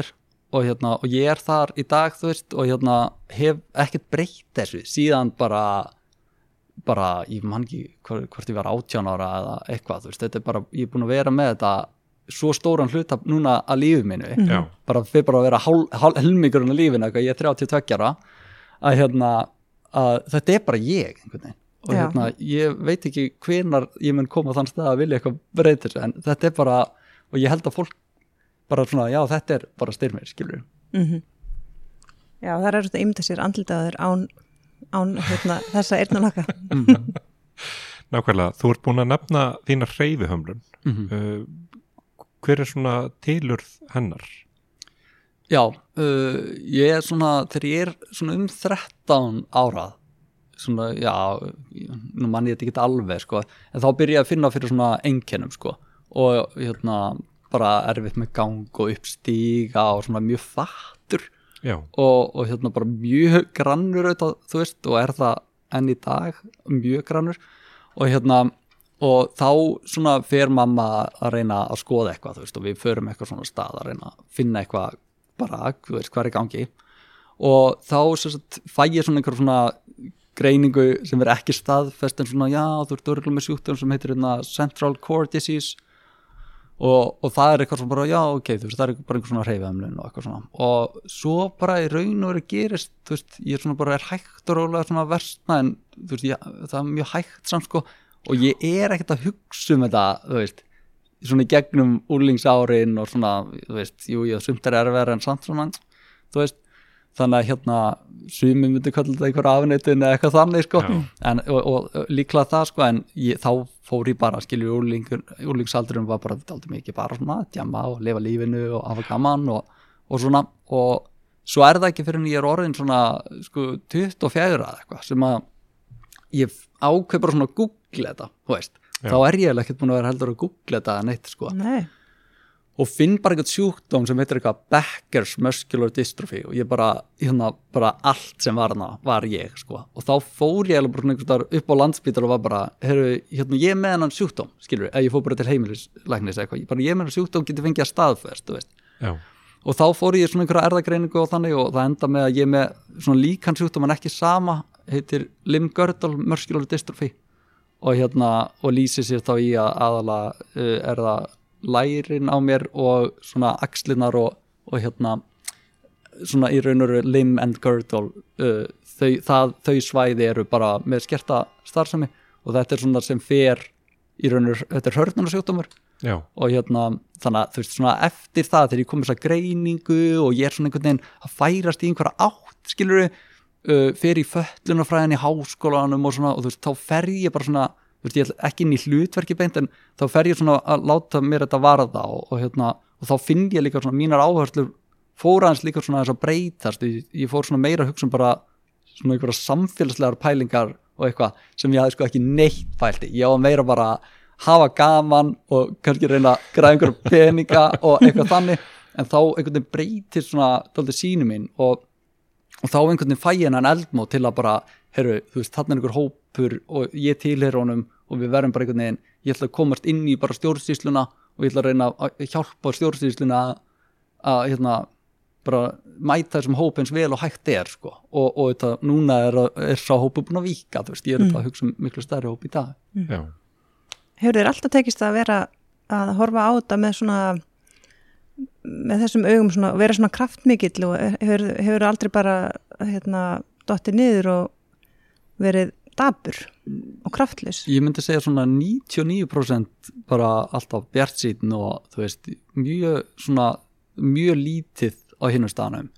og hérna, og ég er þar í dag þú veist, og hérna hef ekkert breytt þessu, síðan bara bara, ég man ekki hvort, hvort ég var 18 ára eða eitthvað, þú veist, þetta er bara, ég er búin að vera með þetta svo stóran hluta núna að lífi mínu, Já. bara fyrir bara að vera helmingurinn af lífinu, eitthvað, ég er 32 ára. Að hérna að þetta er bara ég einhvern veginn og hérna, ég veit ekki hvenar ég mun koma þann stað að vilja eitthvað breyta þessu en þetta er bara, og ég held að fólk bara svona, já þetta er bara styrmir, skilur Mm Já, það er þetta ymda sér andlitaður án, án hérna, þessa eyrnalaka. Nákvæmlega, þú ert búin að nefna þína hreyfihömlun Mhm. uh, hver er svona tilurð hennar? Já, uh, ég er svona þegar ég er svona um 13 ára svona, já, nú mann ég þetta ekki alveg sko, en þá byrja ég að finna fyrir svona einkennum sko og hérna bara erfitt með gang og uppstíga og svona mjög fattur og, og hérna bara mjög grannur auðvitað, þú veist, og er það enn í dag, mjög grannur og hérna, og þá svona fer mamma að reyna að skoða eitthvað, þú veist, og við förum eitthvað svona stað að reyna að finna eitthvað bara, veist, hvað er gangi. Og þá sagt, fæ ég svona einhver svona greiningu sem er ekki staðfest en svona, já, þú ert örgulega með sjúkdóm sem heitir hérna Central Core Disease. Og, og það er eitthvað svona bara, já, ok, þú veist, það er bara einhver svona reyfiðamlun og eitthvað svona. Og svo bara í raun og veru gerist þú veist, ég er svona bara er hægt og rólega svona versna en þú veist, ég, það er mjög hægt samt sko. Og ég er ekkert að hugsa um þetta, þú veist svona í gegnum úlingsárin og svona, þú veist, jú, ég sumt er erfæra en samt svona, þú veist. Þannig að hérna sumi myndi kalla þetta einhver afneitin eða eitthvað þannig sko. En, og, og líklega það sko en ég, þá fór ég bara skilju úrlingsaldurum var bara aldrei mikið bara svona djama og lifa lífinu og hafa gaman og, og svona. Og svo er það ekki fyrir en ég er orðin svona sko 24 eða eitthvað sem að ég ákveð bara svona að google þetta, þú veist. Þá er ég eiginlega ekkert búin að vera heldur að google þetta neitt sko. Nei, og finn bara eitthvað sjúkdóm sem heitir eitthvað Becker's Muscular Dystrophy og ég bara, hérna, bara allt sem var hana var ég, sko, og þá fór ég eiginlega bara svona einhvers staðar upp á landsbítar og var bara heyrðu, hérna, ég með hennan sjúkdóm, skilur ef ég fór bara til heimilislæknis eitthvað, ég bara, ég með hennan sjúkdóm geti fengið að staðfest, þú veist. Já, og þá fór ég í svona einhverja erðagreiningu og þannig og það enda með að ég er með svona líkan sjúkdóm en ekki sama, heitir limb-girdle muscular dystrophy og hérna, og lýsir sér þá í að aðalega uh, er það lærin á mér og svona axlinar og, og hérna svona í raun og veru limb and girdle uh, þau, það, þau svæði eru bara með skerta starfsemi og þetta er svona sem fer í raun og veru, þetta er hörnunarsjúkdómur já, og hérna þannig að þú veist svona eftir það þegar ég kom þess að greiningu og ég er svona einhvern veginn að færast í einhverja átt skilur uh, fyrir í föllunarfræðin í háskólanum og svona og þú veist þá fer ég bara svona þú veist ég ætla ekki inn í hlutverki beint en þá fer ég svona að láta mér þetta varða og, og hérna og þá finn ég líka svona mínar áherslur fór aðeins líka svona þess að breytast. Ég, ég fór svona meira að hugsa um bara svona einhverja samfélagslegar pælingar og eitthvað sem ég hafði sko ekki neitt pælti ég að meira bara hafa gaman og kannski reyna að græða einhverja peninga og eitthvað þannig en þá einhvern veginn breytir svona dálítið sínu mín og, og þá einhvern veginn fæ ég hennan eldmót til að bara herru, þú veist, þarna er einhver hópur og ég tilher honum og við verðum bara einhvern veginn ég ætla að komast inn í bara stjórnsýsluna og ég ætla að reyna að hjálpa stjórnsýsluna að, hérna bara mæta þessum hóp eins vel og hægt er sko. og, og þetta, núna er, er sá hópu búin að víka, þú veist, ég er mm. að hugsa um miklu stærri hóp í dag já, hefur þér alltaf tekist að vera að horfa á þetta með svona með þessum augum svona, vera svona kraftmikill og hefur, hefur aldrei bara hérna dottið niður og verið dabur og kraftlis ég myndi segja svona 99% bara alltaf bjart síðan og þú veist, mjög svona mjög lítið á hinnum staðanum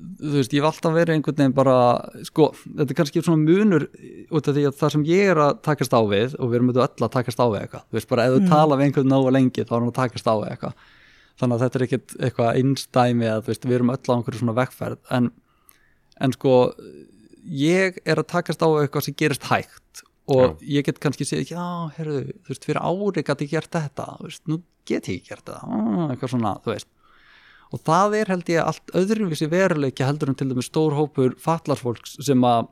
þú veist, ég hef alltaf verið einhvern veginn bara, sko, þetta er kannski svona munur út af því að það sem ég er að takast á við og við erum auðvitað öll að takast á við eitthvað, þú veist, bara ef þú tala við einhvern náðu lengi þá er hann að takast á við eitthvað þannig að þetta er ekkit eitthvað einstæmi að veist, við erum öll á einhverju svona vekkferð en, en sko ég er að takast á eitthvað sem gerist hægt. Og ég get kannski segja, já, herru, þú veist, fyrir ári gæti ég gert þetta, þú veist, nú get ég gert þetta, ah, eitthvað svona, þú veist. Og það er held ég allt öðruvísi veruleiki heldur en til dæmis stór hópur fallarsfólks sem að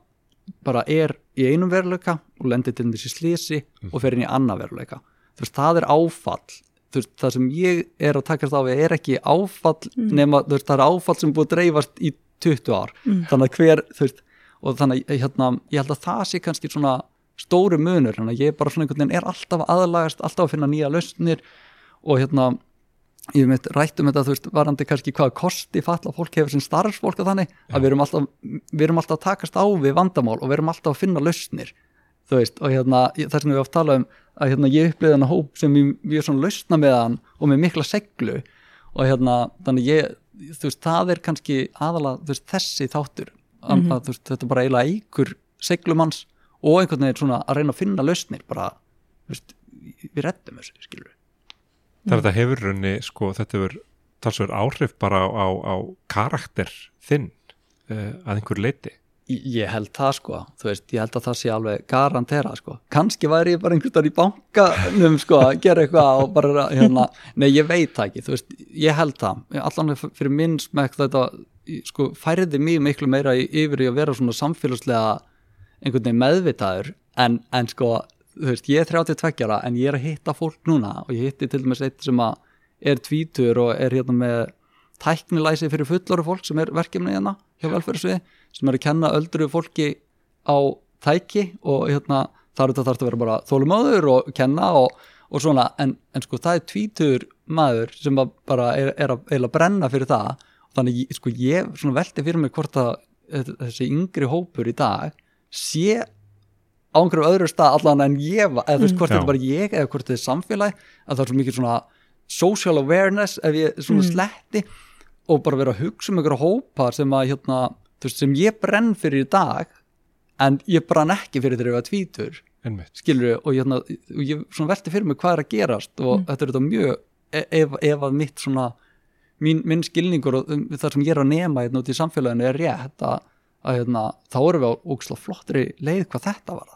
bara er í einum veruleika og lendir til þessi slísi og fer inn í annað veruleika. Þú veist, það er áfall veist, það sem ég er að takast á við er ekki áfall nema, þú veist, það er áfall sem er búið að dreifast í 20 ár. Þannig að hver, veist og þannig að hérna, ég held að það sé kannski svona stóru munur, þannig að ég bara svona einhvern veginn er alltaf að aðlagast, alltaf að finna nýja lausnir og hérna ég hef meitt rætt um þetta, þú veist, varandi kannski hvaða kosti falla fólk hefur sem starfsfólk og þannig að við erum, alltaf, við erum alltaf að takast á við vandamál og við erum alltaf að finna lausnir þú veist, og hérna það sem við oft tala um að hérna ég upplýði hann hóp sem ég, ég er svona lausna með hann og með mikla seglu og hérna, þannig ég þú veist, það er kannski aðalega þú veist, þessi þáttur. Að, að, þú veist, þetta er bara eiginlega eigur seglumanns og einhvern veginn svona að reyna að finna lausnir bara, þú veist, við reddum þessu, skilur það er þetta hefur runni, sko, þetta hefur talsverð áhrif bara á, á, á karakter þinn uh, að einhver leiti Ég held það sko, þú veist, ég held að það sé alveg garantera sko, kannski væri ég bara einhvern veginn í bankanum sko að gera eitthvað og bara hérna, nei ég veit það ekki, þú veist, ég held það, allan fyrir minn smekk þetta sko færði mjög miklu meira yfir í að vera svona samfélagslega einhvern veginn meðvitaður en, en sko, þú veist, ég er 32 ára en ég er að hitta fólk núna og ég hitti til dæmis eitt sem að er tvítur og er hérna með tæknilæsi fyrir fullori fólk sem er verkefni hérna hjá velferðsvið sem er að kenna öldru fólki á tæki og hérna þar þetta þarf að vera bara þólumöður og kenna og, og svona. En, en sko það er tvítur maður sem bara er, er að, að brenna fyrir það. Og þannig sko ég svona velti fyrir mig hvort að þessi yngri hópur í dag sé á einhverju öðru stað allan en ég eða þú veist hvort Já. þetta er bara ég eða hvort þetta er samfélag að það er svo mikið svona social awareness ef ég svona sletti og bara vera að hugsa um einhverju hópar sem að hérna, þú veist, sem ég brenn fyrir í dag en ég brann ekki fyrir þegar ég var tvítur skilur og, hérna, og ég svona velti fyrir mig hvað er að gerast og þetta er þetta mjög e- ef, ef að mitt svona mín, minn skilningur og um, það sem ég er að nema hérna út í samfélaginu er rétt að, að hérna, þá erum við á ógislega flottri leið hvað þetta var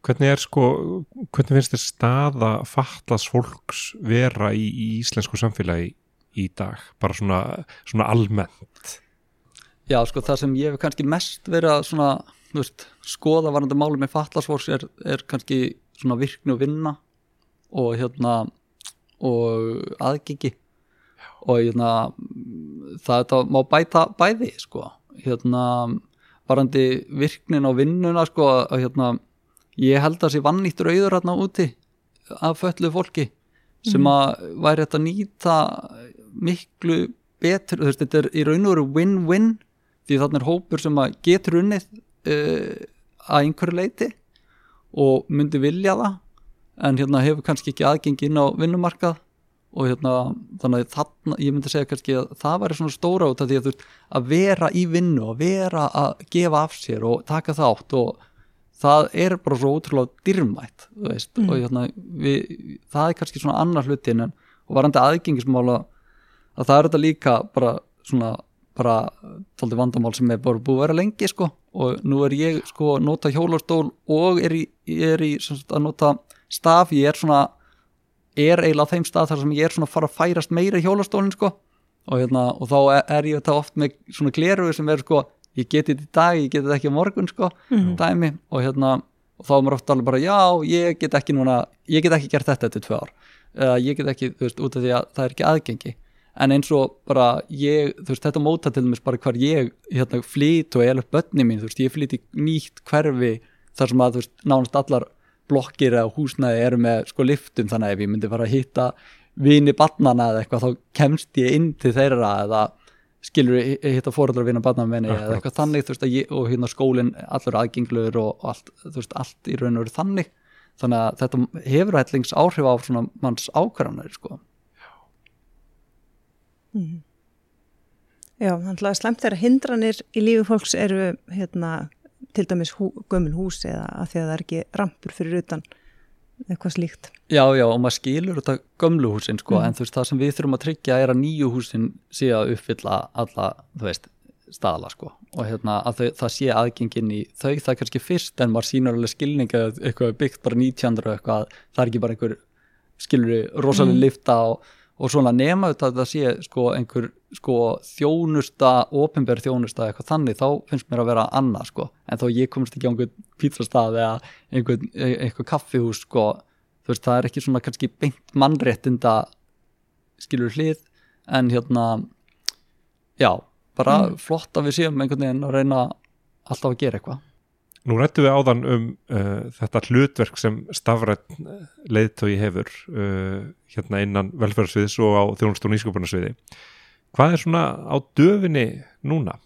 Hvernig er sko, hvernig finnst þér staða fatlas fólks vera í, í íslensku samfélagi í dag? Bara svona, svona almennt. Já, sko, það sem ég hef kannski mest verið að svona, þú veist, skoða varandi máli með fatlasfólks er, er kannski svona virkni og vinna og hérna og aðgengi og hérna það þetta má bæta bæði, sko hérna varandi virknin og vinnuna, sko að hérna, ég held að sé vannýtt rauður hérna úti af föllu fólki sem að væri þetta að nýta miklu betur, veist, þetta er í raun og veru win-win því þannig er hópur sem að getur unnið uh, að einhverju leiti og myndi vilja það en hérna hefur kannski ekki aðgengi inn á vinnumarkað og hérna þannig að þarna, ég myndi segja kannski að það væri svona stóra út af því að þú veist að vera í vinnu og vera að gefa af sér og taka þátt og það er bara svo ótrúlega dyrmætt veist, og hérna við, það er kannski svona annar hlutin en, varandi aðgengismála að það er þetta líka bara svona bara tóldi vandamál sem er bara búið að vera lengi sko og nú er ég sko að nota hjólastól og er í, er í sagt, að nota staf, ég er svona er eiginlega á þeim stað þar sem ég er svona að fara að færast meira í hjólastólinn sko og, hérna, og þá er, er ég þetta oft með svona gleruðu sem er sko ég geti þetta í dag, ég geti þetta ekki á morgun sko dæmi og hérna og þá er maður oft alveg bara já, ég get ekki núna ég get ekki gert þetta eftir tvö ár. Eða ég get ekki, þú veist, út af því að það er ekki aðgengi. En eins og bara ég, þú veist, þetta móta til dæmis bara hvar ég hérna flýt og ég er upp börni mín, þú veist, ég flýt í nýtt hverfi þar sem að, þú veist, nánast allar blokkir eða húsnæði eru með sko liftum þannig að ef ég myndi fara að hitta vini barnana eða eitthvað þá kemst ég inn til þeirra eða skilur hitta fóreldra vina barnana minni eða eitthvað þannig veist að ég og hérna skólinn allur aðgengluður og allt, veist, allt í raun og veru þannig. Þannig að þetta hefur hætlings áhrif á svona manns ákvarðanir sko. Já, þannig að slemt þeirra hindranir í lífi fólks eru hérna, til dæmis hú, gömul hús eða að því að það er ekki rampur fyrir utan eitthvað slíkt. Já, já, og maður skilur þetta gömlu húsin sko, en þú veist, það sem við þurfum að tryggja er að nýju húsin sé að uppfylla alla, þú veist, staðla sko, og hérna að þau, það sé aðgengin í þau, það er kannski fyrst en maður sýnur alveg skilning að eitthvað byggt bara 1900 og eitthvað, það er ekki bara einhver skilur rosalega lifta og, og svona nema þetta að það sé sko einhver sko þjónusta ofinberð þjónusta eitthvað þannig þá finnst mér að vera annað sko. En þó ég komst ekki á einhvern pítsastað eða einhvern, einhver kaffihús sko þú veist það er ekki svona kannski beint mannréttinda skilur hlið. En hérna já, bara flott að við séum einhvern veginn að reyna alltaf að gera eitthvað. Nú rættum við áðan um uh, þetta hlutverk sem stafrætt leiðtói hefur uh, hérna innan velferðarsviðs og á þjónust og nýsköpunarsviði. Hvað er svona á döfinni núna?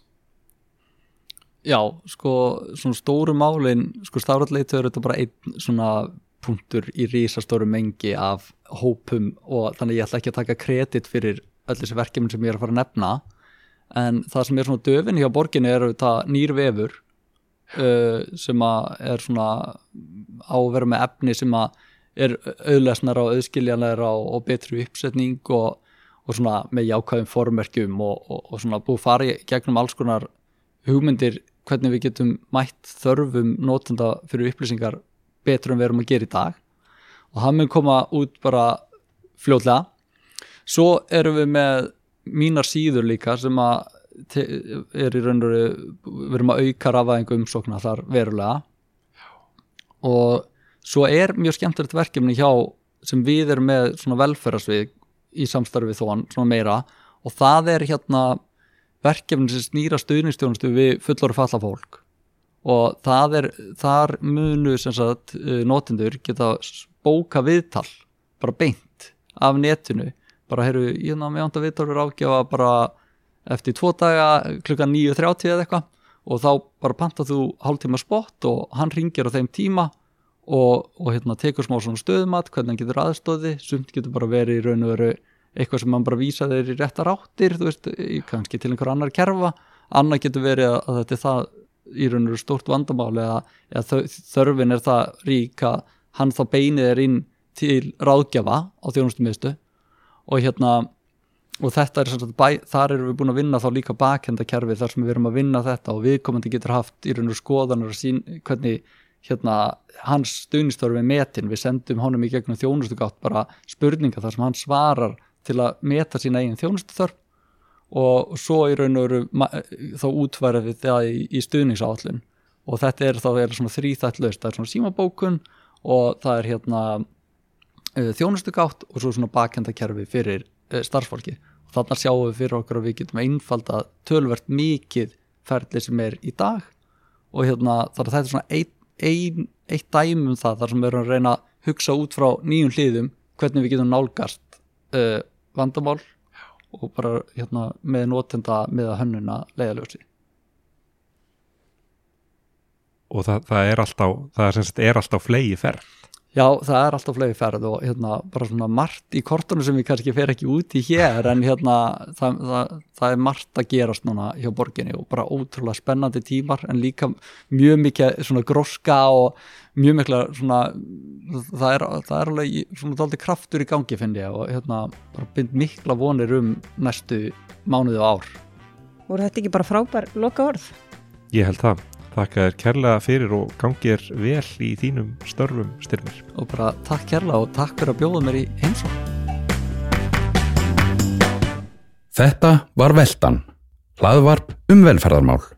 Já, sko, svona stóru málin, sko stafrætleitu er þetta bara einn svona punktur í rísastóru mengi af hópum og þannig ég ætla ekki að taka kredit fyrir öll þessi verkefni sem ég er að fara að nefna en það sem er svona döfin hjá borginni er þetta nýr vefur uh, sem að er svona á að vera með efni sem að er auðlesnara og auðskiljanlegra og, betri uppsetning og, og svona með jákvæðum formerkjum og, og, og svona búið í gegnum alls konar hugmyndir hvernig við getum mætt þörfum notenda fyrir upplýsingar betur en við erum að gera í dag. Og það mun koma út bara fljótlega. Svo erum við með mínar síður líka sem að er í raun og veru við erum að auka rafaðingu umsókna þar verulega. Og svo er mjög skemmtilegt verkefni hjá sem við erum með svona velferðarsvið í samstarfi við þón, svona meira. Og það er hérna verkefni sem snýra stuðningstjónustu við fullori falla fólk. Og það er, þar munu sem sagt eh, notendur geta bóka viðtal bara beint af netinu. Bara heyrðu, ég ná með ánda viðtal við ráðgjafa bara eftir tvo daga klukkan 9.30 eða eitthvað. Og þá bara panta þú hálftíma spott og hann ringir á þeim tíma og, og hérna, tekur smá svona stöðumat hvernig hann getur aðstóði, sumt getur bara verið í raun og veru eitthvað sem hann bara vísa þeir í réttar áttir, þú veist, kannski til einhver annar kerfa, annað getur verið að, að þetta er það í raun og veru stórt vandamál eða, eða þörfin er það rík að hann þá beinið er inn til ráðgjafa á þjónustumiðstu og hérna og þetta er bæ, þar erum við búin að vinna þá líka bakhendakerfi þar sem við erum að vinna þetta og viðkomandi getur haft í raun og skoðanar sín hvernig hérna hans stuðnistörfi er metin, við sendum honum í gegnum þjónustugátt bara spurninga þar sem hann svarar til að meta sína eigin þjónustutörf og svo í raun og veru þá útværa við það í, í stuðningsáallun og þetta er þá er svona þrýþætt laust, það er svona símabókun og það er hérna uh, þjónustugátt og svo svona bakhendakerfi fyrir uh, starfsfólki. Og þarna sjáum við fyrir okkur að við getum einfalda tölvert mikið ferli sem er í dag. Og hérna þar að þetta er svona ein, ein, eitt dæmi um það þar sem við erum að reyna að hugsa út frá nýjum hliðum hvernig við getum nálgast uh, vandamál og bara hérna með notenda með að hönnuna leiðaljósi og það, það er alltaf það er, er alltaf flegi ferð Já, það er alltaf flegi ferð og hérna bara svona margt í kortunum sem við kannski fer ekki út í hér en hérna það, það, það er margt að gerast núna hjá borginni og bara ótrúlega spennandi tímar en líka mjög mikið svona gróska og mjög mikla svona það er, það er alveg svona dálítið kraftur í gangi finn ég og hérna bara bind mikla vonir um næstu mánuði og ár. voru þetta ekki bara frábær loka orð ég held það, þakka þér kærlega fyrir og gangi þér vel í þínum störfum styrmir og bara takk kærlega og takk fyrir að bjóða mér í heimsókn. Þetta var Veltan, hlaðvarp um velferðarmál.